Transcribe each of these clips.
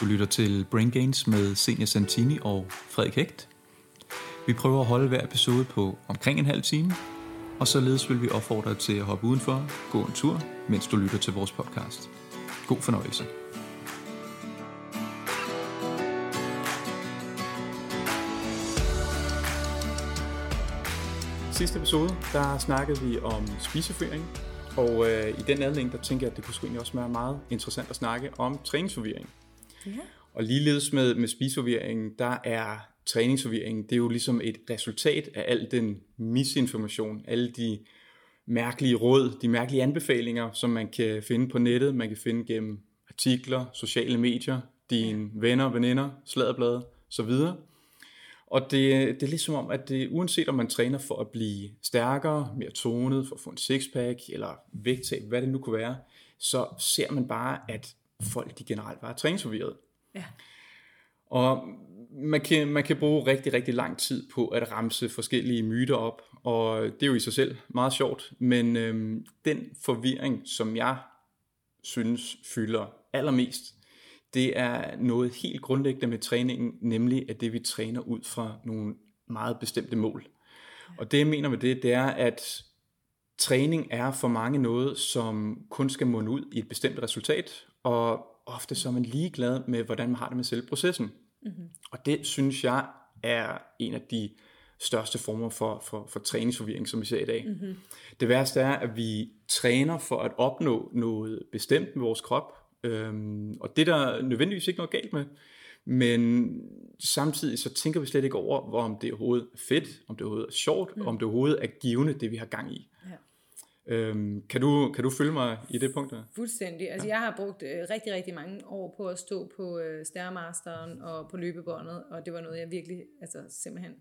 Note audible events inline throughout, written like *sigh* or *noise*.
Du lytter til Brain Gains med Senior Santini og Frederik Hægt. Vi prøver at holde hver episode på omkring en halv time, og således vil vi opfordre dig til at hoppe udenfor, gå en tur, mens du lytter til vores podcast. God fornøjelse. Sidste episode, der snakkede vi om spiseføring, og øh, i den anledning, der tænker jeg, at det kunne sgu egentlig også være meget interessant at snakke om træningsforvirring. Ja. Og ligeledes med, med spiseforvirring, der er træningsforvirring, det er jo ligesom et resultat af al den misinformation, alle de mærkelige råd, de mærkelige anbefalinger, som man kan finde på nettet, man kan finde gennem artikler, sociale medier, dine venner, veninder, sladderblade, så videre. Og det, det er ligesom om, at det, uanset om man træner for at blive stærkere, mere tonet, for at få en sixpack, eller vægttab, hvad det nu kunne være, så ser man bare, at folk de generelt bare er træningsforvirret. Ja. Og man kan, man kan bruge rigtig, rigtig lang tid på at ramse forskellige myter op, og det er jo i sig selv meget sjovt, men øhm, den forvirring, som jeg synes fylder allermest, det er noget helt grundlæggende med træningen, nemlig at det vi træner ud fra nogle meget bestemte mål. Og det jeg mener med det, det er, at træning er for mange noget, som kun skal munde ud i et bestemt resultat, og ofte så er man ligeglad med, hvordan man har det med selve processen. Mm-hmm. Og det synes jeg er en af de største former for, for, for træningsforvirring, som vi ser i dag. Mm-hmm. Det værste er, at vi træner for at opnå noget bestemt med vores krop, øhm, og det er der nødvendigvis ikke noget galt med, men samtidig så tænker vi slet ikke over, om det overhovedet er fedt, om det overhovedet er sjovt, mm. om det overhovedet er givende, det vi har gang i. Ja. Øhm, kan, du, kan du følge mig i det punkt der? Fuldstændig. Altså jeg har brugt øh, rigtig, rigtig mange år på at stå på øh, Stærmasteren og på løbebåndet, og det var noget, jeg virkelig altså, simpelthen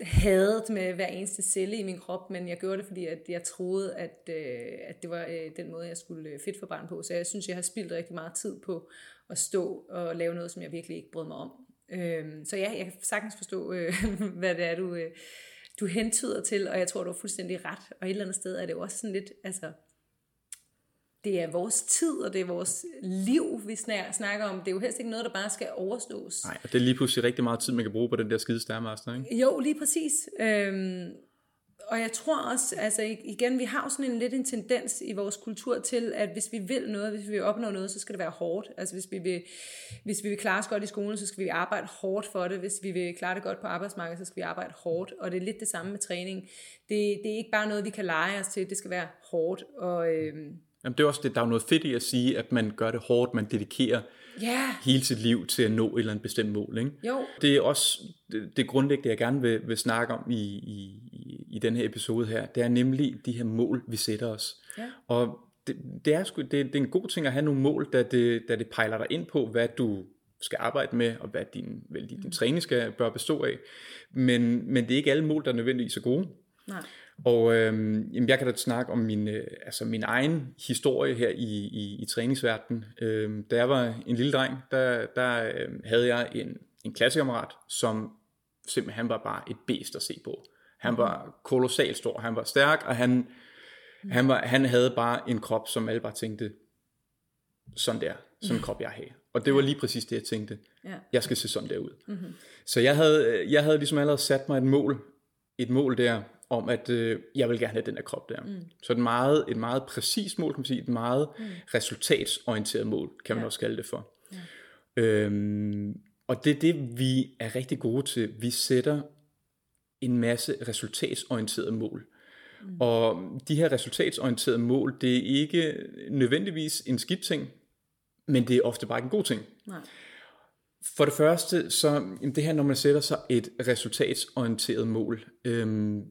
hadet med hver eneste celle i min krop, men jeg gjorde det, fordi at jeg troede, at, øh, at det var øh, den måde, jeg skulle øh, fedt forbrænde på. Så jeg synes, jeg har spildt rigtig meget tid på at stå og lave noget, som jeg virkelig ikke brød mig om. Øh, så ja, jeg kan sagtens forstå, øh, *laughs* hvad det er, du... Øh, du hentyder til, og jeg tror, du har fuldstændig ret. Og et eller andet sted er det jo også sådan lidt, altså, det er vores tid, og det er vores liv, vi snakker om. Det er jo helst ikke noget, der bare skal overstås. Nej, og det er lige pludselig rigtig meget tid, man kan bruge på den der skide stærmaster, ikke? Jo, lige præcis. Øhm, og jeg tror også, altså igen, vi har jo sådan en lidt en tendens i vores kultur til, at hvis vi vil noget, hvis vi vil opnå noget, så skal det være hårdt. Altså hvis vi vil, hvis vi vil klare os godt i skolen, så skal vi arbejde hårdt for det. Hvis vi vil klare det godt på arbejdsmarkedet, så skal vi arbejde hårdt. Og det er lidt det samme med træning. Det, det er ikke bare noget, vi kan lege os til. Det skal være hårdt. Og, øhm, Jamen det er også det, der er noget fedt i at sige, at man gør det hårdt, man dedikerer yeah. hele sit liv til at nå et eller andet bestemt mål. Ikke? Jo. Det er også det, det grundlæggende, jeg gerne vil, vil snakke om i, i, i den her episode her. Det er nemlig de her mål, vi sætter os. Ja. Og det, det, er sgu, det, det er en god ting at have nogle mål, da det, da det pejler dig ind på, hvad du skal arbejde med, og hvad din, vel, din mm. træning skal bør bestå af. Men, men det er ikke alle mål, der er nødvendigvis er gode. Nej. Og øh, jamen, jeg kan da snakke om min, øh, altså min egen historie her i, i, i træningsverdenen. Øh, da jeg var en lille dreng, der, der øh, havde jeg en, en klassekammerat, som simpelthen han var bare et bedst at se på. Han var kolossalt stor, han var stærk, og han, han, var, han havde bare en krop, som alle bare tænkte, sådan der, sådan en krop jeg har. Og det var lige præcis det, jeg tænkte. Ja. Jeg skal se sådan der ud. Mm-hmm. Så jeg havde, jeg havde ligesom allerede sat mig et mål, et mål der, om, at øh, jeg vil gerne have den her krop der. Mm. Så et meget, et meget præcist mål, kan man sige, et meget mm. resultatsorienteret mål, kan man ja. også kalde det for. Ja. Øhm, og det er det, vi er rigtig gode til. Vi sætter en masse resultatsorienterede mål. Mm. Og de her resultatsorienterede mål, det er ikke nødvendigvis en skidt ting, men det er ofte bare ikke en god ting. Nej. For det første, så det her, når man sætter sig et resultatsorienteret mål, øhm,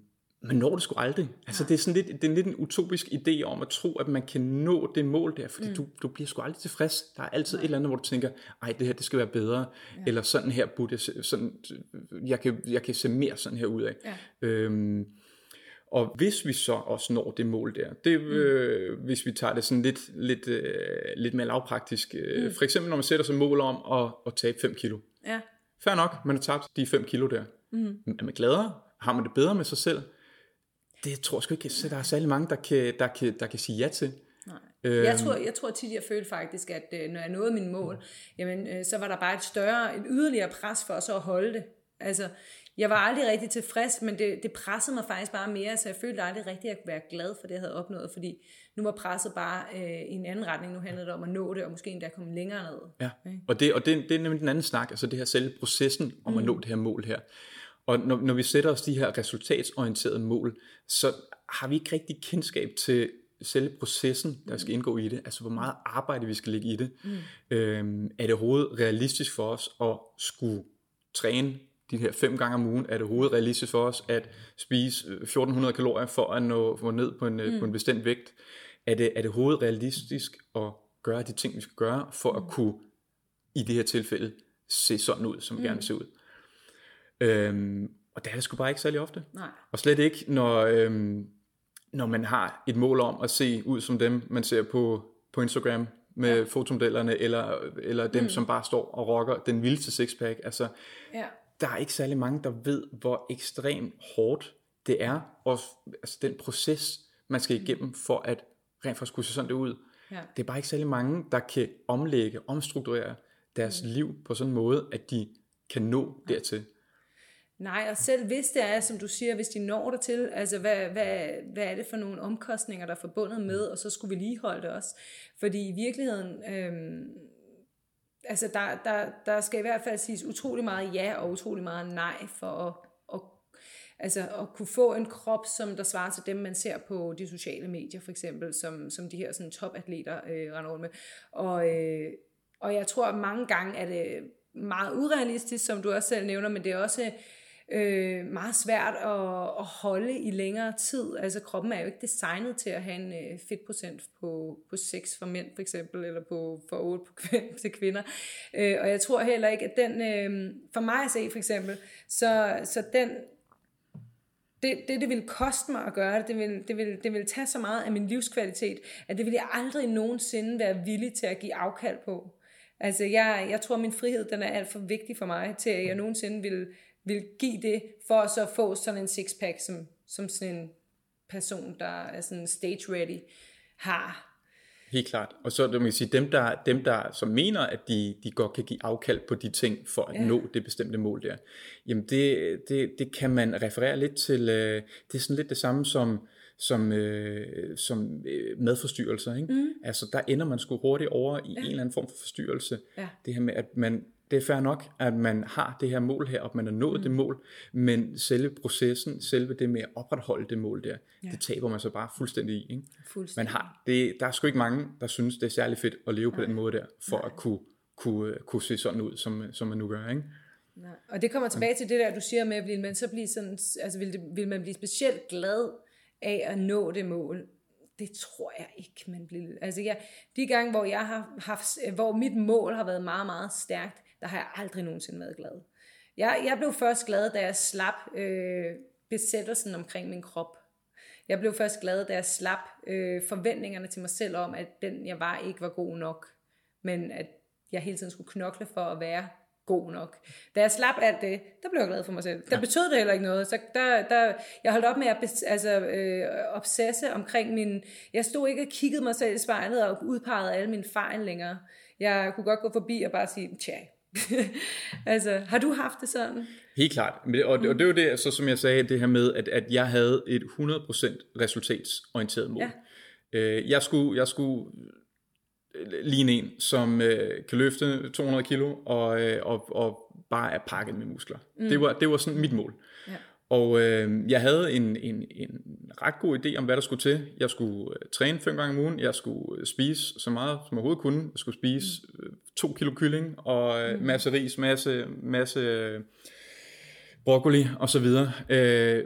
man når det sgu aldrig. Altså det er sådan lidt, det er lidt en utopisk idé om at tro, at man kan nå det mål der, fordi mm. du, du bliver sgu aldrig tilfreds. Der er altid Nej. et eller andet, hvor du tænker, ej, det her, det skal være bedre, ja. eller sådan her burde jeg se, sådan, jeg kan, jeg kan se mere sådan her ud af. Ja. Øhm, og hvis vi så også når det mål der, det, mm. øh, hvis vi tager det sådan lidt, lidt, øh, lidt mere lavpraktisk, øh, mm. for eksempel når man sætter sig mål om at, at tabe 5 kilo. Ja. Fair nok, man har tabt de 5 kilo der. Mm. Er man gladere? Har man det bedre med sig selv? Det tror jeg sgu ikke, så der er særlig mange, der kan, der kan, der kan sige ja til. Nej. Jeg øhm. tror, jeg tror tit, jeg følte faktisk, at øh, når jeg nåede min mål, jamen, øh, så var der bare et større, et yderligere pres for så at holde det. Altså, jeg var aldrig rigtig tilfreds, men det, det pressede mig faktisk bare mere, så jeg følte aldrig rigtigt, at jeg være glad for det, jeg havde opnået, fordi nu var presset bare øh, i en anden retning. Nu handlede det om at nå det, og måske endda komme længere ned. Ja, okay. og, det, og det, det er nemlig den anden snak, altså det her selve processen om mm. at nå det her mål her. Og når, når vi sætter os de her resultatsorienterede mål, så har vi ikke rigtig kendskab til selve processen, der skal indgå i det, altså hvor meget arbejde vi skal lægge i det. Mm. Øhm, er det overhovedet realistisk for os at skulle træne de her fem gange om ugen, er det overhovedet realistisk for os at spise 1400 øh, kalorier for at nå, nå ned på en, mm. på en bestemt vægt? Er det, er det overhovedet realistisk at gøre de ting, vi skal gøre, for at kunne i det her tilfælde se sådan ud, som vi mm. gerne vil se ud? Øhm, og det er det sgu bare ikke særlig ofte. Nej. Og slet ikke, når, øhm, når man har et mål om at se ud som dem, man ser på, på Instagram med ja. fotomodellerne, eller, eller dem, mm. som bare står og rocker den vildeste sixpack. Altså, ja. der er ikke særlig mange, der ved, hvor ekstremt hårdt det er, og altså den proces, man skal igennem for at rent faktisk kunne se sådan det ud. Ja. Det er bare ikke særlig mange, der kan omlægge, omstrukturere deres mm. liv på sådan en måde, at de kan nå ja. dertil. Nej, og selv hvis det er, som du siger, hvis de når der til, altså hvad, hvad, hvad er det for nogle omkostninger, der er forbundet med, og så skulle vi lige holde det også. Fordi i virkeligheden, øhm, altså der, der, der skal i hvert fald siges utrolig meget ja og utrolig meget nej for at, at, altså at kunne få en krop, som der svarer til dem, man ser på de sociale medier for eksempel, som, som de her sådan topatleter øh, render rundt med. Og, øh, og jeg tror, at mange gange er det meget urealistisk, som du også selv nævner, men det er også øh, meget svært at, at holde i længere tid. Altså kroppen er jo ikke designet til at have en øh, fedtprocent på, på 6 for mænd for eksempel, eller på for 8 på kvind, *laughs* til kvinder. Øh, og jeg tror heller ikke, at den, øh, for mig at se for eksempel, så, så den, det, det, det vil koste mig at gøre det, det vil, det, vil, det vil tage så meget af min livskvalitet, at det ville jeg aldrig nogensinde være villig til at give afkald på. Altså, jeg, jeg tror, min frihed, den er alt for vigtig for mig, til at jeg nogensinde vil, vil give det, for at så få sådan en sixpack, som, som sådan en person, der er sådan stage ready, har. Helt klart. Og så det man sige, dem der, dem der som mener, at de, de godt kan give afkald på de ting, for at ja. nå det bestemte mål der, jamen det, det, det kan man referere lidt til, øh, det er sådan lidt det samme som, som, øh, som øh, madforstyrrelser. Ikke? Mm. Altså der ender man sgu hurtigt over i ja. en eller anden form for forstyrrelse. Ja. Det her med, at man det er fair nok, at man har det her mål her, og man har nået mm. det mål, men selve processen, selve det med at opretholde det mål der, ja. det taber man så bare fuldstændig i. Ikke? Fuldstændig. Man har, det, der er sgu ikke mange, der synes, det er særlig fedt at leve Nej. på den måde der, for Nej. at kunne, kunne, kunne se sådan ud, som, som man nu gør. Ikke? Nej. Og det kommer tilbage til det der, du siger med, vil man så blive sådan, altså vil, det, vil man blive specielt glad af at nå det mål? det tror jeg ikke, man bliver. Altså ja, de gange, hvor jeg har haft, hvor mit mål har været meget, meget stærkt, der har jeg aldrig nogensinde været glad. Jeg, jeg blev først glad, da jeg slap øh, besættelsen omkring min krop. Jeg blev først glad, da jeg slap øh, forventningerne til mig selv om, at den jeg var ikke var god nok. Men at jeg hele tiden skulle knokle for at være god nok. Da jeg slap alt det, der blev jeg glad for mig selv. Der ja. betød det heller ikke noget. Så der, der, jeg holdt op med at altså, øh, obsesse omkring min... Jeg stod ikke og kiggede mig selv i spejlet og udpegede alle mine fejl længere. Jeg kunne godt gå forbi og bare sige, tja, *laughs* altså, har du haft det sådan? Helt klart. Og, og det var det, altså, som jeg sagde, det her med, at, at jeg havde et 100% resultatsorienteret mål. Ja. Øh, jeg, skulle, jeg skulle ligne en, som øh, kan løfte 200 kilo og, øh, og, og bare er pakket med muskler. Mm. Det, var, det var sådan mit mål. Ja. Og øh, jeg havde en, en, en ret god idé om, hvad der skulle til. Jeg skulle øh, træne fem gange om ugen. Jeg skulle øh, spise så meget, som jeg overhovedet kunne. Jeg skulle spise mm. øh, to kilo kylling og øh, mm. masse ris, masse, masse øh, broccoli og så videre. Øh,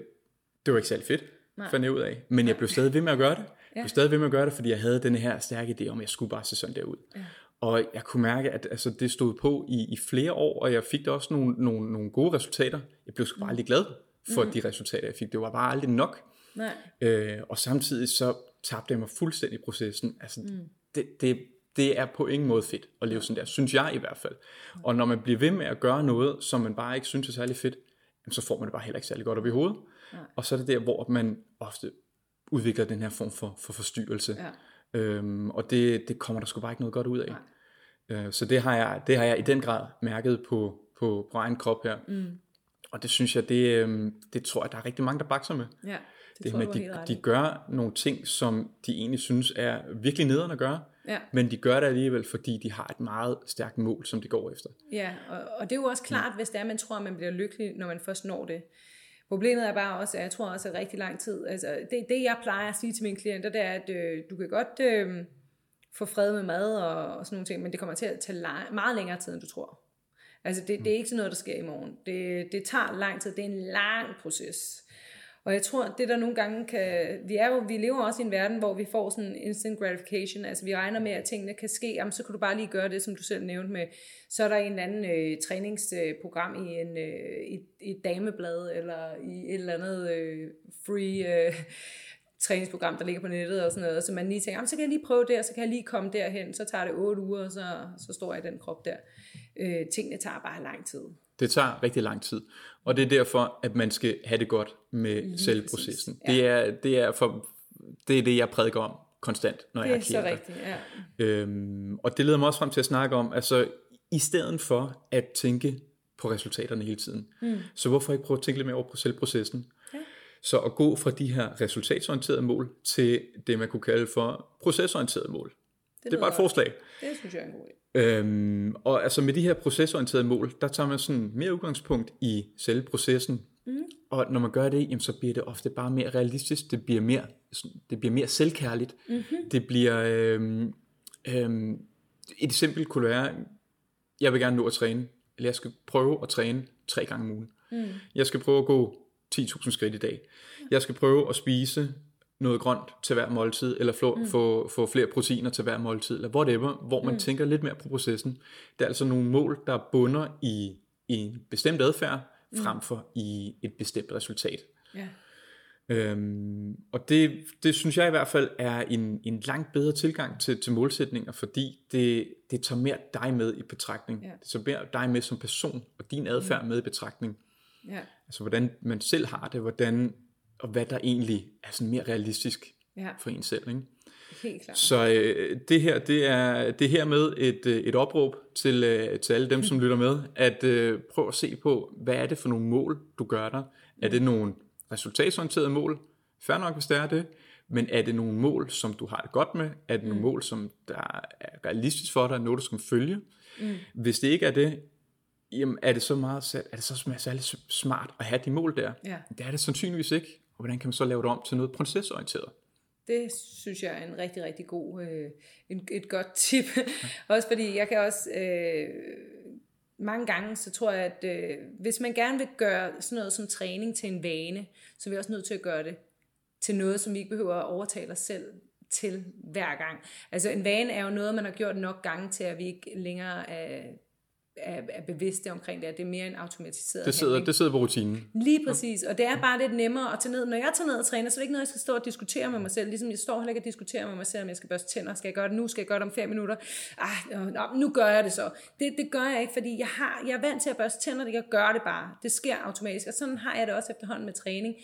det var ikke særlig fedt, Nej. fandt jeg ud af. Men jeg blev stadig ved med at gøre det. Jeg *laughs* blev stadig ved med at gøre det, fordi jeg havde den her stærke idé om, at jeg skulle bare se sådan der ud. Ja. Og jeg kunne mærke, at altså, det stod på i, i flere år, og jeg fik da også nogle, nogle, nogle gode resultater. Jeg blev sgu bare aldrig glad for mm. de resultater, jeg fik. Det var bare aldrig nok. Nej. Øh, og samtidig så tabte jeg mig fuldstændig i processen. Altså, mm. det, det, det er på ingen måde fedt at leve sådan der, synes jeg i hvert fald. Mm. Og når man bliver ved med at gøre noget, som man bare ikke synes er særlig fedt, så får man det bare heller ikke særlig godt op i hovedet. Ja. Og så er det der, hvor man ofte udvikler den her form for, for forstyrrelse. Øhm, og det, det kommer der sgu bare ikke noget godt ud af. Øh, så det har, jeg, det har jeg i den grad mærket på, på, på egen krop her. Mm. Og det synes jeg, det, øh, det tror jeg, der er rigtig mange, der bakser med. Ja, det, det med, at de, de gør nogle ting, som de egentlig synes er virkelig nederen at gøre, ja. men de gør det alligevel, fordi de har et meget stærkt mål, som de går efter. Ja, og, og det er jo også klart, ja. hvis det er, man tror, at man bliver lykkelig, når man først når det. Problemet er bare også, at jeg tror også, at rigtig lang tid, altså det, det jeg plejer at sige til mine klienter, det er, at øh, du kan godt øh, få fred med mad og, og sådan nogle ting, men det kommer til at tage meget længere tid, end du tror. Altså det, det er ikke sådan noget, der sker i morgen. Det, det tager lang tid, det er en lang proces. Og jeg tror, det der nogle gange kan... Vi, er jo, vi lever også i en verden, hvor vi får sådan instant gratification. Altså vi regner med, at tingene kan ske. Jamen, så kan du bare lige gøre det, som du selv nævnte med. Så er der en eller anden øh, træningsprogram i, en, øh, i, i et dameblad, eller i et eller andet øh, free... Øh, træningsprogram, der ligger på nettet og sådan noget, så man lige tænker, så kan jeg lige prøve det, og så kan jeg lige komme derhen, så tager det otte uger, og så, så står jeg i den krop der. Øh, tingene tager bare lang tid. Det tager rigtig lang tid, og det er derfor, at man skal have det godt med lige selve processen. Ja. Det, er, det, er for, det er det, jeg prædiker om konstant, når det jeg er så rigtigt, ja. Øhm, og det leder mig også frem til at snakke om, altså i stedet for at tænke på resultaterne hele tiden, mm. så hvorfor ikke prøve at tænke lidt mere over på selve processen? Så at gå fra de her resultatsorienterede mål til det, man kunne kalde for procesorienterede mål. Det, det er bare et forslag. Det synes jeg er en god idé. Øhm, og altså med de her procesorienterede mål, der tager man sådan mere udgangspunkt i selve processen. Mm. Og når man gør det, jamen, så bliver det ofte bare mere realistisk. Det bliver mere, det bliver mere selvkærligt. Mm-hmm. Det bliver... Øhm, øhm, et eksempel kunne være, jeg vil gerne nå at træne, eller jeg skal prøve at træne tre gange om ugen. Mm. Jeg skal prøve at gå 10.000 skridt i dag. Jeg skal prøve at spise noget grønt til hver måltid, eller få, mm. få, få flere proteiner til hver måltid, eller whatever, hvor man mm. tænker lidt mere på processen. Det er altså nogle mål, der bunder i, i en bestemt adfærd, mm. frem for i et bestemt resultat. Ja. Øhm, og det, det synes jeg i hvert fald er en, en langt bedre tilgang til, til målsætninger, fordi det, det tager mere dig med i betragtning. Ja. Det tager mere dig med som person, og din adfærd mm. med i betragtning. Ja. Altså hvordan man selv har det, hvordan, og hvad der egentlig er sådan mere realistisk ja. for en selv. Ikke? Helt klart. Så øh, det her, det er, det er hermed et, øh, et opråb til, øh, til alle dem, som *laughs* lytter med, at øh, prøv at se på, hvad er det for nogle mål, du gør der? Er det nogle resultatsorienterede mål? Fær nok, hvis det er det. Men er det nogle mål, som du har det godt med? Er det nogle mm. mål, som der er realistisk for dig? Noget, du skal følge? Mm. Hvis det ikke er det, jamen er det så meget er det så særlig smart at have de mål der? Ja. Det er det sandsynligvis ikke. Og hvordan kan man så lave det om til noget procesorienteret? Det synes jeg er en rigtig, rigtig god, øh, en, et godt tip. *laughs* også fordi jeg kan også, øh, mange gange, så tror jeg, at øh, hvis man gerne vil gøre sådan noget som træning til en vane, så er vi også nødt til at gøre det til noget, som vi ikke behøver at overtale os selv til hver gang. Altså en vane er jo noget, man har gjort nok gange til, at vi ikke længere er er, er bevidste omkring det, at det er mere en automatiseret det sidder, det sidder på rutinen. Lige præcis, og det er bare lidt nemmere at tage ned. Når jeg tager ned og træner, så er det ikke noget, jeg skal stå og diskutere med mig selv. Ligesom jeg står heller ikke og diskuterer med mig selv, om jeg skal børste tænder. Skal jeg gøre det nu? Skal jeg gøre det om fem minutter? Ah, nu gør jeg det så. Det, det gør jeg ikke, fordi jeg, har, jeg er vant til at børste tænder. Jeg gør det bare. Det sker automatisk, og sådan har jeg det også efterhånden med træning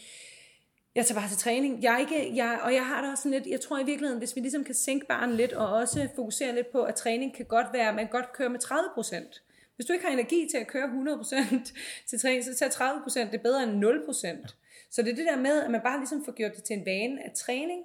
jeg tager bare til træning. Jeg er ikke, jeg, og jeg har da også sådan lidt, jeg tror i virkeligheden, hvis vi ligesom kan sænke barnet lidt, og også fokusere lidt på, at træning kan godt være, man godt køre med 30 procent. Hvis du ikke har energi til at køre 100% *laughs* til træning, så tager 30%, det er bedre end 0%. Så det er det der med, at man bare ligesom får gjort det til en vane, at træning,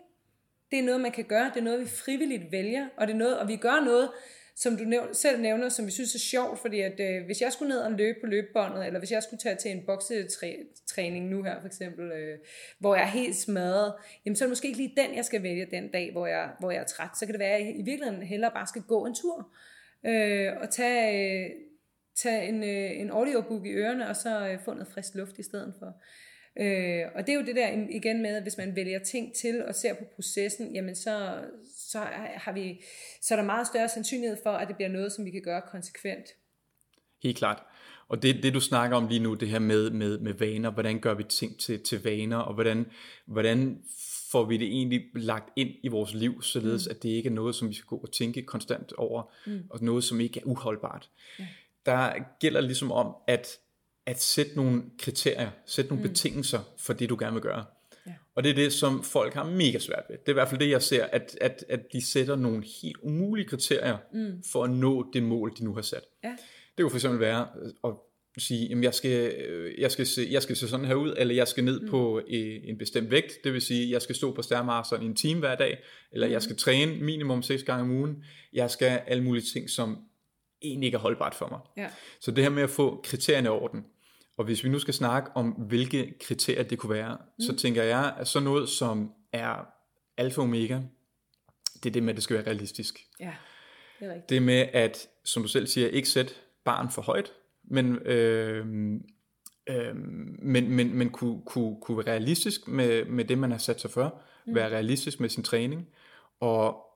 det er noget, man kan gøre, det er noget, vi frivilligt vælger, og det er noget, og vi gør noget, som du nævner, selv nævner, som vi synes er sjovt, fordi at øh, hvis jeg skulle ned og løbe på løbebåndet, eller hvis jeg skulle tage til en boksetræning nu her for eksempel, øh, hvor jeg er helt smadret, jamen så er det måske ikke lige den, jeg skal vælge den dag, hvor jeg, hvor jeg er træt. Så kan det være, at jeg i virkeligheden hellere bare skal gå en tur, øh, og tage, øh, tage en, øh, en audiobook i ørerne, og så øh, få noget frisk luft i stedet for. Øh, og det er jo det der igen med, at hvis man vælger ting til og ser på processen, jamen så, så, har vi, så er der meget større sandsynlighed for, at det bliver noget, som vi kan gøre konsekvent. Helt klart. Og det, det du snakker om lige nu, det her med, med, med vaner, hvordan gør vi ting til, til vaner, og hvordan, hvordan får vi det egentlig lagt ind i vores liv, således mm. at det ikke er noget, som vi skal gå og tænke konstant over, mm. og noget, som ikke er uholdbart. Ja der gælder ligesom om at, at sætte nogle kriterier, sætte nogle mm. betingelser for det, du gerne vil gøre. Ja. Og det er det, som folk har mega svært ved. Det er i hvert fald det, jeg ser, at, at, at de sætter nogle helt umulige kriterier mm. for at nå det mål, de nu har sat. Ja. Det kunne for eksempel være at sige, at jeg skal, jeg, skal se, jeg skal se sådan her ud, eller jeg skal ned mm. på en bestemt vægt, det vil sige, jeg skal stå på stærmasteren i en time hver dag, eller mm. jeg skal træne minimum 6 gange om ugen, jeg skal alle mulige ting, som egentlig ikke er holdbart for mig. Ja. Så det her med at få kriterierne i orden, og hvis vi nu skal snakke om, hvilke kriterier det kunne være, mm. så tænker jeg, at sådan noget som er alfa og omega, det er det med, at det skal være realistisk. Ja, det er rigtigt. Det med, at, som du selv siger, ikke sætte barn for højt, men, øh, øh, men, men, men kunne, kunne, kunne være realistisk med, med det, man har sat sig for, mm. være realistisk med sin træning, og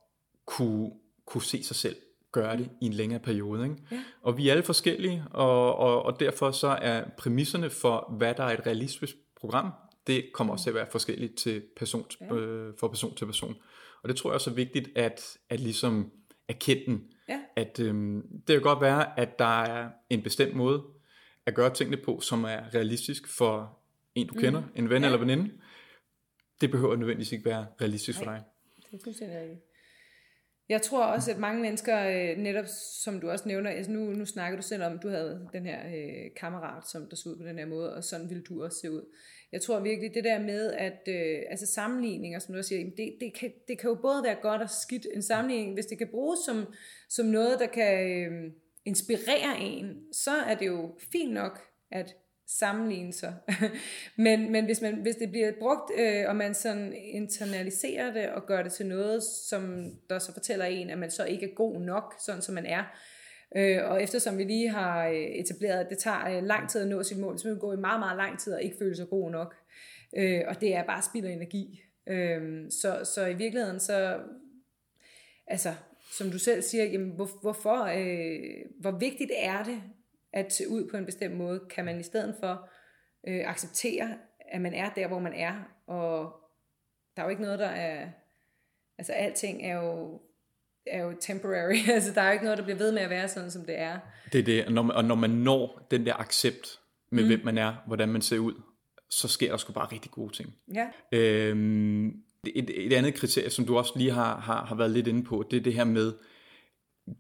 kunne, kunne se sig selv gøre det i en længere periode. Ikke? Ja. Og vi er alle forskellige, og, og, og derfor så er præmisserne for, hvad der er et realistisk program, det kommer også til at være forskelligt til person, ja. øh, fra person til person. Og det tror jeg også er vigtigt at, at ligesom erkende, ja. at øh, det kan godt være, at der er en bestemt måde at gøre tingene på, som er realistisk for en, du kender, mm. en ven ja. eller veninde. Det behøver nødvendigvis ikke være realistisk Nej. for dig. Det er fuldstændig rigtigt. Jeg tror også, at mange mennesker, øh, netop som du også nævner, altså nu, nu snakker du selv om, at du havde den her øh, kammerat, som der så ud på den her måde, og sådan ville du også se ud. Jeg tror virkelig, det der med, at øh, altså sammenligninger, som du også siger, det, det, kan, det kan jo både være godt og skidt. En sammenligning, hvis det kan bruges som, som noget, der kan øh, inspirere en, så er det jo fint nok, at sammenligne sig. *laughs* men men hvis, man, hvis det bliver brugt, øh, og man sådan internaliserer det og gør det til noget, som der så fortæller en, at man så ikke er god nok, sådan som man er, øh, og eftersom vi lige har øh, etableret, at det tager øh, lang tid at nå sit mål, så vil det gå i meget, meget lang tid og ikke føle sig god nok. Øh, og det er bare spild af energi. Øh, så, så i virkeligheden så, altså, som du selv siger, jamen, hvor, hvorfor, øh, hvor vigtigt er det at se ud på en bestemt måde, kan man i stedet for øh, acceptere, at man er der, hvor man er, og der er jo ikke noget, der er, altså alting er jo, er jo temporary, *laughs* altså der er jo ikke noget, der bliver ved med at være sådan, som det er. Det er det, og når man, og når man når den der accept med, mm. hvem man er, hvordan man ser ud, så sker der sgu bare rigtig gode ting. Ja. Øhm, et, et andet kriterie, som du også lige har, har, har været lidt inde på, det er det her med,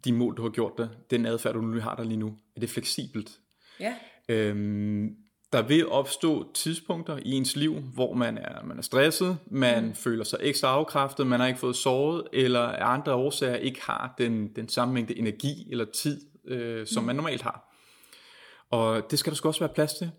de mål, du har gjort dig, den adfærd, du nu har der lige nu, er det fleksibelt? Ja. Øhm, der vil opstå tidspunkter i ens liv, hvor man er, man er stresset, man mm. føler sig ekstra afkræftet, man har ikke fået sovet, eller af andre årsager ikke har den, den samme mængde energi eller tid, øh, som mm. man normalt har. Og det skal der sgu også være plads til.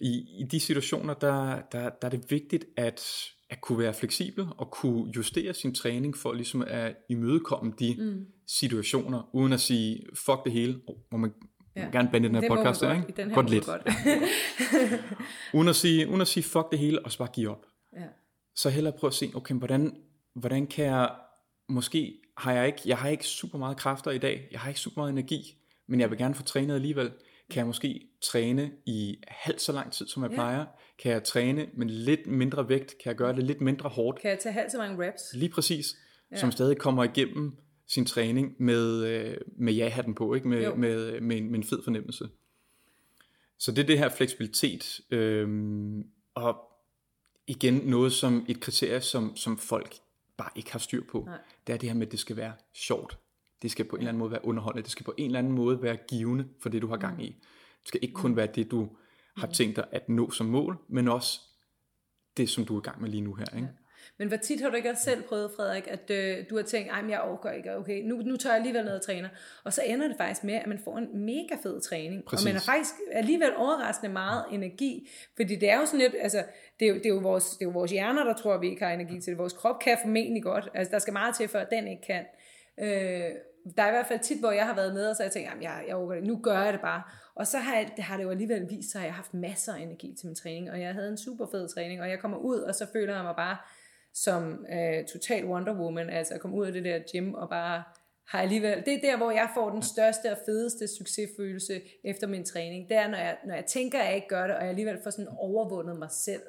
I, I de situationer, der, der, der er det vigtigt at at kunne være fleksibel og kunne justere sin træning for ligesom at imødekomme de mm. situationer, uden at sige, fuck det hele, oh, må man ja. gerne bande den her det podcast, godt. ikke? Den her godt lidt. Godt. *laughs* uden, at sige, uden at sige, fuck det hele, og så bare give op. Ja. Så hellere prøve at se, okay, hvordan, hvordan kan jeg, måske har jeg ikke, jeg har ikke super meget kræfter i dag, jeg har ikke super meget energi, men jeg vil gerne få trænet alligevel. Kan jeg måske træne i halvt så lang tid, som jeg ja. plejer? Kan jeg træne med lidt mindre vægt? Kan jeg gøre det lidt mindre hårdt? Kan jeg tage halvt så mange reps? Lige præcis. Ja. Som stadig kommer igennem sin træning med, øh, med ja-hatten på, ikke? Med, med, med, en, med en fed fornemmelse. Så det er det her fleksibilitet. Øhm, og igen noget som et kriterie, som, som folk bare ikke har styr på. Nej. Det er det her med, at det skal være sjovt. Det skal på en eller anden måde være underholdende. Det skal på en eller anden måde være givende for det, du har gang mm. i. Det skal ikke kun mm. være det, du har mm. tænkt dig at nå som mål, men også det, som du er i gang med lige nu her. Ikke? Ja. Men hvor tit har du ikke også selv prøvet, Frederik, at øh, du har tænkt, at jeg overgår ikke, okay, nu, nu tager jeg alligevel ned og træner. Og så ender det faktisk med, at man får en mega fed træning. Præcis. Og man har faktisk alligevel overraskende meget energi. Fordi det er jo sådan lidt, altså, det er, det er, jo, vores, det er jo vores hjerner, der tror, at vi ikke har energi til det. Vores krop kan formentlig godt. Altså, der skal meget til, for at den ikke kan. Øh, der er i hvert fald tit, hvor jeg har været nede, og så jeg tænker, jeg, jeg, jeg, nu gør jeg det bare. Og så har, jeg, det har det jo alligevel vist sig, at jeg har haft masser af energi til min træning, og jeg havde en super fed træning, og jeg kommer ud, og så føler jeg mig bare som øh, total Wonder Woman, altså at komme ud af det der gym, og bare har alligevel, det er der, hvor jeg får den største og fedeste succesfølelse efter min træning, det er, når jeg, når jeg tænker, at jeg ikke gør det, og jeg alligevel får sådan overvundet mig selv.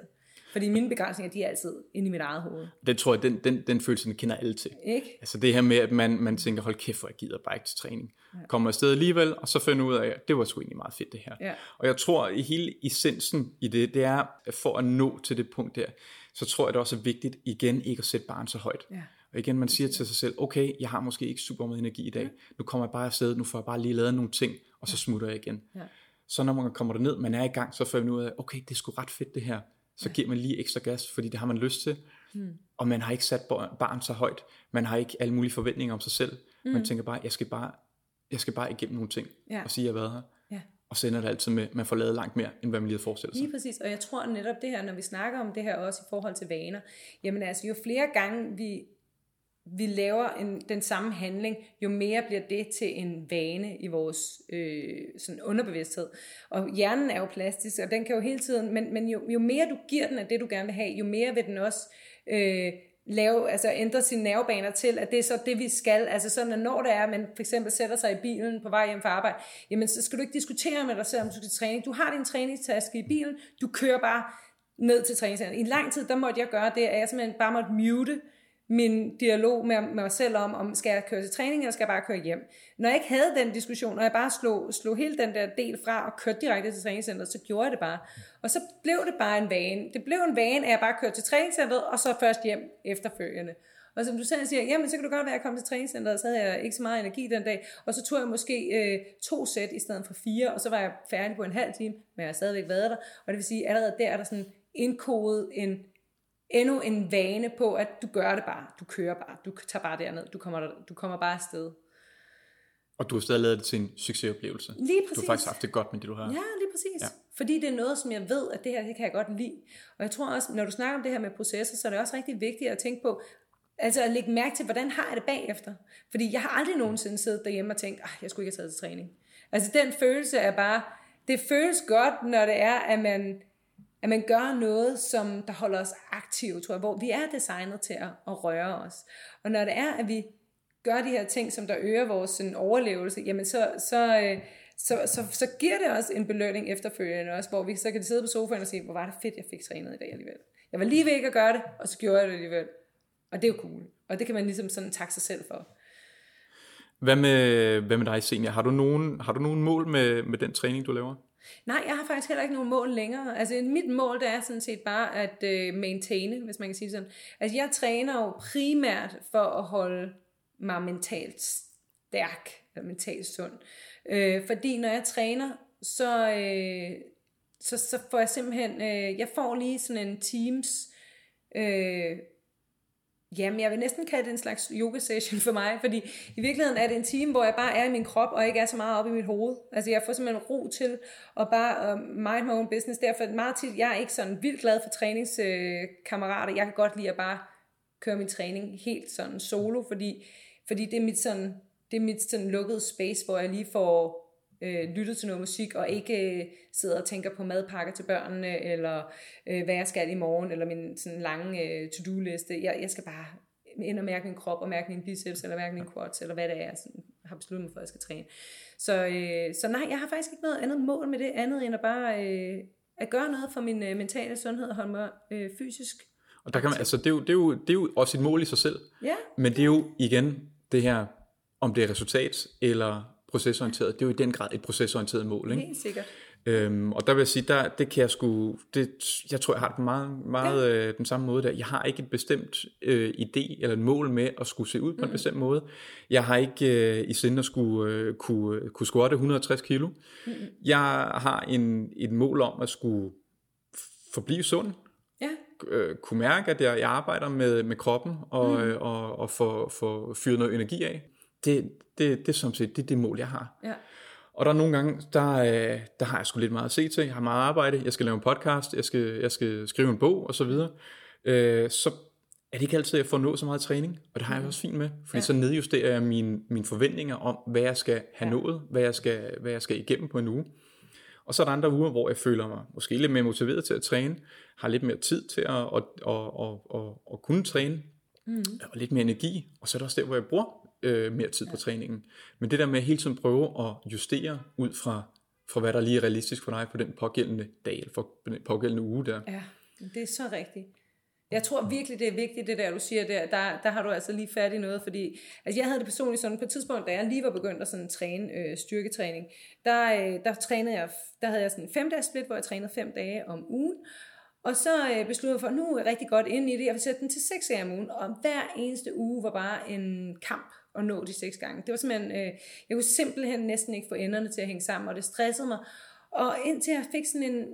Fordi mine begrænsninger, de er altid inde i mit eget hoved. Den tror jeg, den, den, den følelse, den kender alle til. Ikke? Altså det her med, at man, man tænker, hold kæft, hvor jeg gider bare ikke til træning. Ja. Kommer afsted alligevel, og så finder ud af, at det var sgu egentlig meget fedt det her. Ja. Og jeg tror, at hele essensen i det, det er, for at nå til det punkt der, så tror jeg det også er vigtigt igen ikke at sætte barn så højt. Ja. Og igen, man siger til sig selv, okay, jeg har måske ikke super meget energi i dag, ja. nu kommer jeg bare afsted, nu får jeg bare lige lavet nogle ting, og så smutter jeg igen. Ja. Så når man kommer ned, man er i gang, så får man ud af, okay, det er sgu ret fedt det her. Så giver man lige ekstra gas, fordi det har man lyst til. Mm. Og man har ikke sat barn så højt. Man har ikke alle mulige forventninger om sig selv. Mm. Man tænker bare, jeg skal bare, jeg skal bare igennem nogle ting, ja. og sige, at jeg har været her. Ja. Og så ender det altid med, at man får lavet langt mere, end hvad man lige havde forestillet sig. Lige præcis, og jeg tror netop det her, når vi snakker om det her også i forhold til vaner, jamen altså jo flere gange vi vi laver en, den samme handling, jo mere bliver det til en vane i vores øh, sådan underbevidsthed. Og hjernen er jo plastisk, og den kan jo hele tiden, men, men jo, jo mere du giver den af det, du gerne vil have, jo mere vil den også øh, lave, altså ændre sine nervebaner til, at det er så det, vi skal. Altså sådan, at når det er, at man for eksempel sætter sig i bilen på vej hjem fra arbejde, jamen så skal du ikke diskutere med dig selv, om du skal træne. Du har din træningstaske i bilen, du kører bare ned til træningscenteret. I lang tid, der måtte jeg gøre det, at jeg simpelthen bare måtte mute min dialog med, mig selv om, om skal jeg køre til træning, eller skal jeg bare køre hjem. Når jeg ikke havde den diskussion, og jeg bare slog, slog hele den der del fra og kørte direkte til træningscenteret, så gjorde jeg det bare. Og så blev det bare en vane. Det blev en vane, at jeg bare kørte til træningscenteret, og så først hjem efterfølgende. Og som du selv siger, jamen så kan du godt være, at jeg kom til træningscenteret, så havde jeg ikke så meget energi den dag, og så tog jeg måske øh, to sæt i stedet for fire, og så var jeg færdig på en halv time, men jeg har stadigvæk været der, og det vil sige, allerede der er der sådan indkodet en, endnu en vane på, at du gør det bare. Du kører bare. Du tager bare derned. Du kommer, der, du kommer bare afsted. Og du har stadig lavet det til en succesoplevelse. Lige præcis. Du har faktisk haft det godt med det, du har. Ja, lige præcis. Ja. Fordi det er noget, som jeg ved, at det her det kan jeg godt lide. Og jeg tror også, når du snakker om det her med processer, så er det også rigtig vigtigt at tænke på, altså at lægge mærke til, hvordan har jeg det bagefter? Fordi jeg har aldrig nogensinde siddet derhjemme og tænkt, ah, jeg skulle ikke have taget til træning. Altså den følelse er bare, det føles godt, når det er, at man at man gør noget, som der holder os aktive, tror jeg, hvor vi er designet til at, at røre os. Og når det er, at vi gør de her ting, som der øger vores sådan, overlevelse, jamen så, så, øh, så, så, så giver det os en belønning efterfølgende også, hvor vi så kan sidde på sofaen og sige, hvor var det fedt, jeg fik trænet i dag alligevel. Jeg var lige ved ikke at gøre det, og så gjorde jeg det alligevel. Og det er jo cool. Og det kan man ligesom sådan takke sig selv for. Hvad med, hvad med dig, Senior? Har du nogen, har du nogen mål med, med den træning, du laver? Nej, jeg har faktisk heller ikke nogen mål længere. Altså mit mål, det er sådan set bare at øh, maintaine, hvis man kan sige sådan. Altså jeg træner jo primært for at holde mig mentalt stærk, eller mentalt sund. Øh, fordi når jeg træner, så, øh, så, så får jeg simpelthen, øh, jeg får lige sådan en teams, øh, Jamen, jeg vil næsten kalde det en slags yoga session for mig, fordi i virkeligheden er det en time, hvor jeg bare er i min krop, og ikke er så meget oppe i mit hoved. Altså, jeg får simpelthen ro til at bare uh, mind my own business. Derfor meget tit, jeg er ikke sådan vildt glad for træningskammerater. Jeg kan godt lide at bare køre min træning helt sådan solo, fordi, fordi det er mit sådan, det er mit sådan lukkede space, hvor jeg lige får øh, lyttet til noget musik, og ikke øh, sidder og tænker på madpakker til børnene, eller øh, hvad jeg skal i morgen, eller min sådan lange øh, to-do-liste. Jeg, jeg skal bare ind og mærke min krop, og mærke min biceps, eller mærke min quads, eller hvad det er, jeg sådan, har besluttet mig for, at jeg skal træne. Så, øh, så nej, jeg har faktisk ikke noget andet mål med det, andet end at bare øh, at gøre noget for min øh, mentale sundhed, og holde mig øh, fysisk og der kan man, altså, det, er jo, det, er jo, det er jo også et mål i sig selv. Ja. Men det er jo igen det her, om det er resultat eller procesorienteret, det er jo i den grad et procesorienteret mål. Ikke? Helt sikkert. Øhm, og der vil jeg sige, der, det kan jeg sgu, det, jeg tror jeg har det meget, meget ja. øh, den samme måde der. Jeg har ikke et bestemt øh, idé eller et mål med at skulle se ud på mm. en bestemt måde. Jeg har ikke øh, i sinde at skulle øh, kunne, kunne squatte 160 kilo. Mm. Jeg har en, et mål om at skulle forblive sund. Ja. Øh, kunne mærke, at jeg, jeg arbejder med, med kroppen og, mm. øh, og, og få, få fyret noget energi af. Det, det, det er som set det, det mål, jeg har. Ja. Og der er nogle gange, der, øh, der har jeg sgu lidt meget at se til. Jeg har meget arbejde, jeg skal lave en podcast, jeg skal, jeg skal skrive en bog og så videre. Øh, så er det ikke altid, at jeg får nået så meget træning, og det har jeg også fint med, fordi ja. så nedjusterer jeg mine, mine forventninger om, hvad jeg skal have ja. nået, hvad jeg, skal, hvad jeg skal igennem på en uge. Og så er der andre uger, hvor jeg føler mig måske lidt mere motiveret til at træne, har lidt mere tid til at, at, at, at, at, at kunne træne, mm. og lidt mere energi, og så er der også der, hvor jeg bruger øh, mere tid på træningen. Men det der med at hele tiden prøve at justere ud fra, fra hvad der lige er realistisk for dig på den pågældende dag, eller for den pågældende uge der. Ja, det er så rigtigt. Jeg tror virkelig, det er vigtigt, det der, du siger der. Der, der har du altså lige fat i noget, fordi altså jeg havde det personligt sådan, på et tidspunkt, da jeg lige var begyndt at sådan træne øh, styrketræning, der, øh, der trænede jeg, der havde jeg sådan en fem dages split, hvor jeg trænede fem dage om ugen, Og så øh, besluttede jeg for, at nu er jeg rigtig godt inde i det, jeg vil sætte den til seks gange om ugen, og hver eneste uge var bare en kamp at nå de seks gange. Det var simpelthen, øh, jeg kunne simpelthen næsten ikke få enderne til at hænge sammen, og det stressede mig. Og indtil jeg fik sådan en,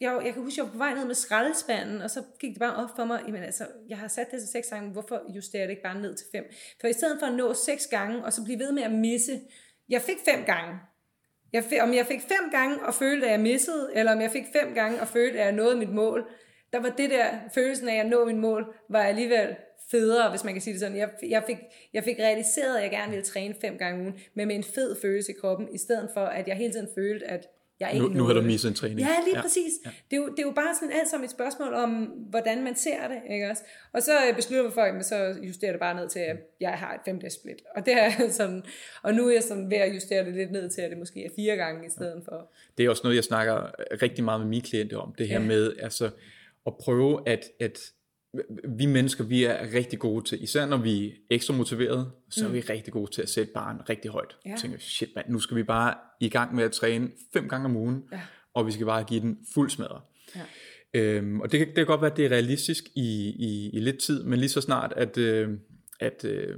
jeg, jeg kan huske, jeg var på vej ned med skraldespanden, og så gik det bare op for mig, jamen altså, jeg har sat det til seks gange, hvorfor justerer jeg det ikke bare ned til fem? For i stedet for at nå seks gange, og så blive ved med at misse, jeg fik fem gange. Jeg om jeg fik fem gange og følte, at jeg missede, eller om jeg fik fem gange og følte, at jeg nåede mit mål, der var det der, følelsen af at nå mit mål, var alligevel federe, hvis man kan sige det sådan. Jeg, jeg, fik, jeg fik realiseret, at jeg gerne ville træne fem gange om ugen, men med en fed følelse i kroppen, i stedet for, at jeg hele tiden følte, at jeg ikke nu, nu har du misset en træning. Ja, lige ja. præcis. Ja. Det, er jo, det er jo bare sådan alt som et spørgsmål om, hvordan man ser det. Ikke også? Og så øh, beslutter jeg for, at så justerer det bare ned til, at jeg har et 5 split. Og, det er *laughs* sådan, og nu er jeg sådan ved at justere det lidt ned til, at det måske er fire gange i stedet for. Det er også noget, jeg snakker rigtig meget med mine klienter om. Det her ja. med altså, at prøve at, at vi mennesker, vi er rigtig gode til, især når vi er ekstra motiveret, så er mm. vi rigtig gode til at sætte barn rigtig højt. Ja. Jeg tænker, shit mand, nu skal vi bare i gang med at træne fem gange om ugen, ja. og vi skal bare give den fuld smadre. Ja. Øhm, og det, det kan godt være, at det er realistisk i, i, i lidt tid, men lige så snart, at, øh, at øh,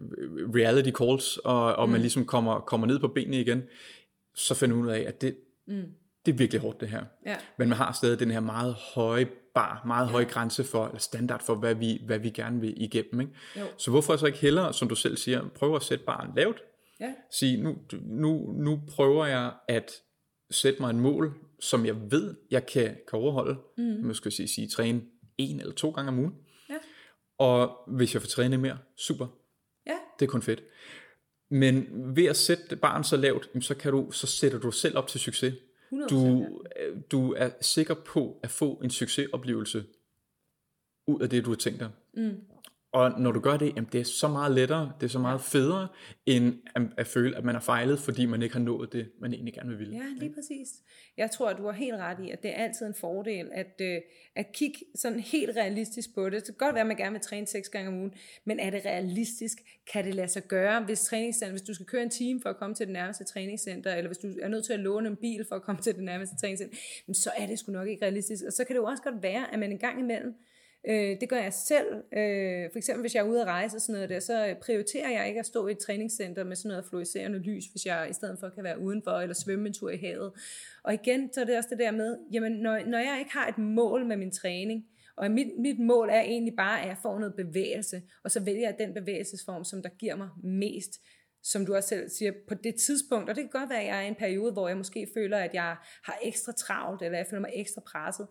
reality calls, og, og mm. man ligesom kommer, kommer ned på benene igen, så finder man ud af, at det, mm. Det er virkelig hårdt det her. Ja. Men man har stadig den her meget høje bar, meget høj grænse for, eller standard for, hvad vi, hvad vi gerne vil igennem. Ikke? Jo. Så hvorfor så ikke hellere, som du selv siger, prøve at sætte barn lavt? Ja. Sige, nu, nu, nu prøver jeg at sætte mig en mål, som jeg ved, jeg kan, kan overholde. Mm. Skal sige, sige, træne en eller to gange om ugen. Ja. Og hvis jeg får træne mere, super. Ja. Det er kun fedt. Men ved at sætte barn så lavt, så, kan du, så sætter du selv op til succes. Du, du er sikker på at få en succesoplevelse ud af det, du har tænkt dig. Mm. Og når du gør det, jamen det er så meget lettere, det er så meget federe, end at, at føle, at man har fejlet, fordi man ikke har nået det, man egentlig gerne vil. Ja, lige præcis. Jeg tror, at du har helt ret i, at det er altid en fordel, at, øh, at kigge sådan helt realistisk på det. Det kan godt være, at man gerne vil træne seks gange om ugen, men er det realistisk? Kan det lade sig gøre, hvis, træningscenter, hvis du skal køre en time for at komme til det nærmeste træningscenter, eller hvis du er nødt til at låne en bil for at komme til det nærmeste træningscenter, så er det sgu nok ikke realistisk. Og så kan det jo også godt være, at man en gang imellem Øh, det gør jeg selv. Øh, for eksempel hvis jeg er ude at rejse og sådan noget der, så prioriterer jeg ikke at stå i et træningscenter med sådan noget fluorescerende lys, hvis jeg i stedet for kan være udenfor eller svømme en tur i havet. Og igen, så er det også det der med, jamen når, når jeg ikke har et mål med min træning, og mit, mit mål er egentlig bare, at jeg får noget bevægelse, og så vælger jeg den bevægelsesform, som der giver mig mest, som du også selv siger, på det tidspunkt, og det kan godt være, at jeg er i en periode, hvor jeg måske føler, at jeg har ekstra travlt, eller jeg føler mig ekstra presset,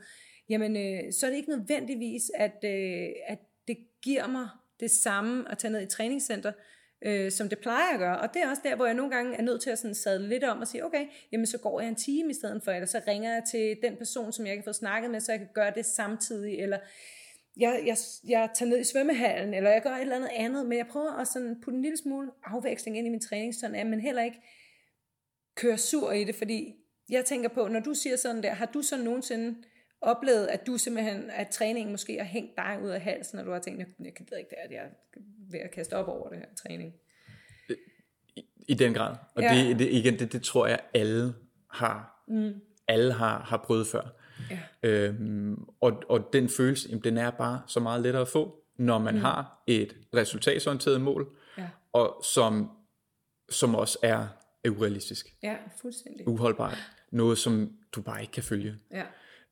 jamen øh, så er det ikke nødvendigvis, at, øh, at det giver mig det samme at tage ned i træningscenter, øh, som det plejer at gøre. Og det er også der, hvor jeg nogle gange er nødt til at sådan sadle lidt om og sige, okay, jamen så går jeg en time i stedet for, eller så ringer jeg til den person, som jeg kan få snakket med, så jeg kan gøre det samtidig, eller jeg, jeg, jeg tager ned i svømmehallen, eller jeg gør et eller andet andet, men jeg prøver at sådan putte en lille smule afveksling ind i min træning, sådan at man heller ikke kører sur i det, fordi jeg tænker på, når du siger sådan der, har du så nogensinde oplevet, at du simpelthen, at træningen måske har hængt dig ud af halsen, og du har tænkt, jeg, jeg ved ikke det, at jeg er ved at kaste op over det her træning? I, i den grad. Og ja. det, det, igen, det, det tror jeg, alle har, mm. alle har, har prøvet før. Ja. Øhm, og, og den følelse, jamen, den er bare så meget lettere at få, når man mm. har et resultatsorienteret mål, ja. og som, som også er urealistisk. Ja, fuldstændig. Uholdbart. Noget, som du bare ikke kan følge. Ja.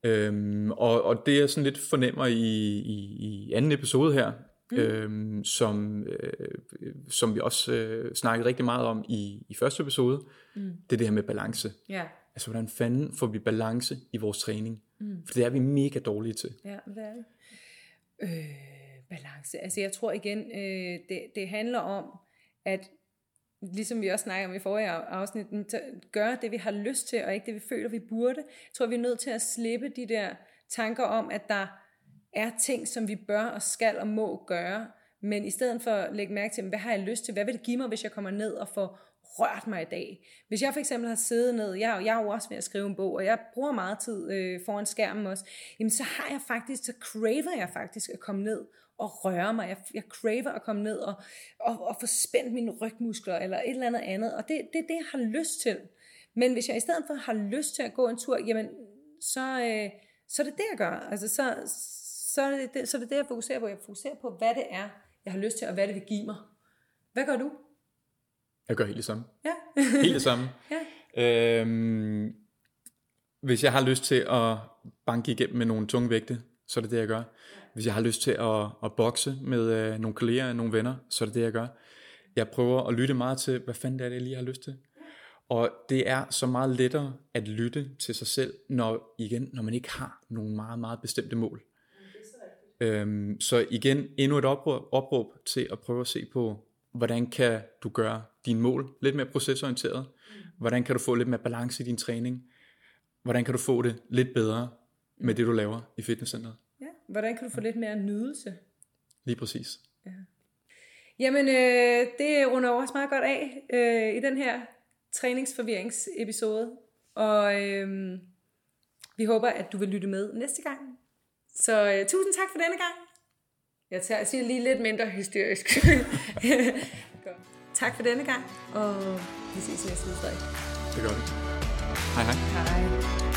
Øhm, og, og det jeg sådan lidt fornemmer i, i, i anden episode her, mm. øhm, som, øh, som vi også øh, snakkede rigtig meget om i, i første episode, mm. det er det her med balance. Ja. Altså hvordan fanden får vi balance i vores træning? Mm. For det er vi mega dårlige til. Ja, hvad er det? Øh, balance. Altså jeg tror igen, øh, det, det handler om, at ligesom vi også snakker om i forrige afsnit, gøre det, vi har lyst til, og ikke det, vi føler, vi burde. Jeg tror, vi er nødt til at slippe de der tanker om, at der er ting, som vi bør og skal og må gøre, men i stedet for at lægge mærke til, hvad har jeg lyst til, hvad vil det give mig, hvis jeg kommer ned og får rørt mig i dag. Hvis jeg for eksempel har siddet ned, jeg, jeg er jo også ved at skrive en bog, og jeg bruger meget tid øh, foran skærmen også, jamen så har jeg faktisk, så craver jeg faktisk at komme ned og røre mig. Jeg, jeg craver at komme ned og, og, og få spændt mine rygmuskler eller et eller andet andet. Og det, det er det, jeg har lyst til. Men hvis jeg i stedet for har lyst til at gå en tur, jamen så, øh, så er det det, jeg gør. Altså, så, så, er det, det, så er det det, jeg fokuserer på. Jeg fokuserer på, hvad det er, jeg har lyst til, og hvad det vil give mig. Hvad gør du? Jeg gør helt det samme. Ja. helt det samme. *laughs* ja. Øhm, hvis jeg har lyst til at banke igennem med nogle tunge vægte, så er det det, jeg gør. Hvis jeg har lyst til at, at bokse med øh, nogle kolleger, nogle venner, så er det det, jeg gør. Jeg prøver at lytte meget til, hvad fanden det er, jeg lige har lyst til. Og det er så meget lettere at lytte til sig selv, når, igen, når man ikke har nogle meget, meget bestemte mål. Så, øhm, så igen, endnu et opråb, opråb til at prøve at se på, hvordan kan du gøre dine mål lidt mere procesorienteret? Hvordan kan du få lidt mere balance i din træning? Hvordan kan du få det lidt bedre med det, du laver i fitnesscenteret? Hvordan kan du få lidt mere nydelse? Lige præcis. Ja. Jamen, øh, det runder også meget godt af øh, i den her træningsforvirringsepisode. Og øh, vi håber, at du vil lytte med næste gang. Så øh, tusind tak for denne gang. Jeg, tager, jeg siger lige lidt mindre hysterisk. *laughs* tak for denne gang, og vi ses næste uge, Det gør vi. Hej hej. Hej.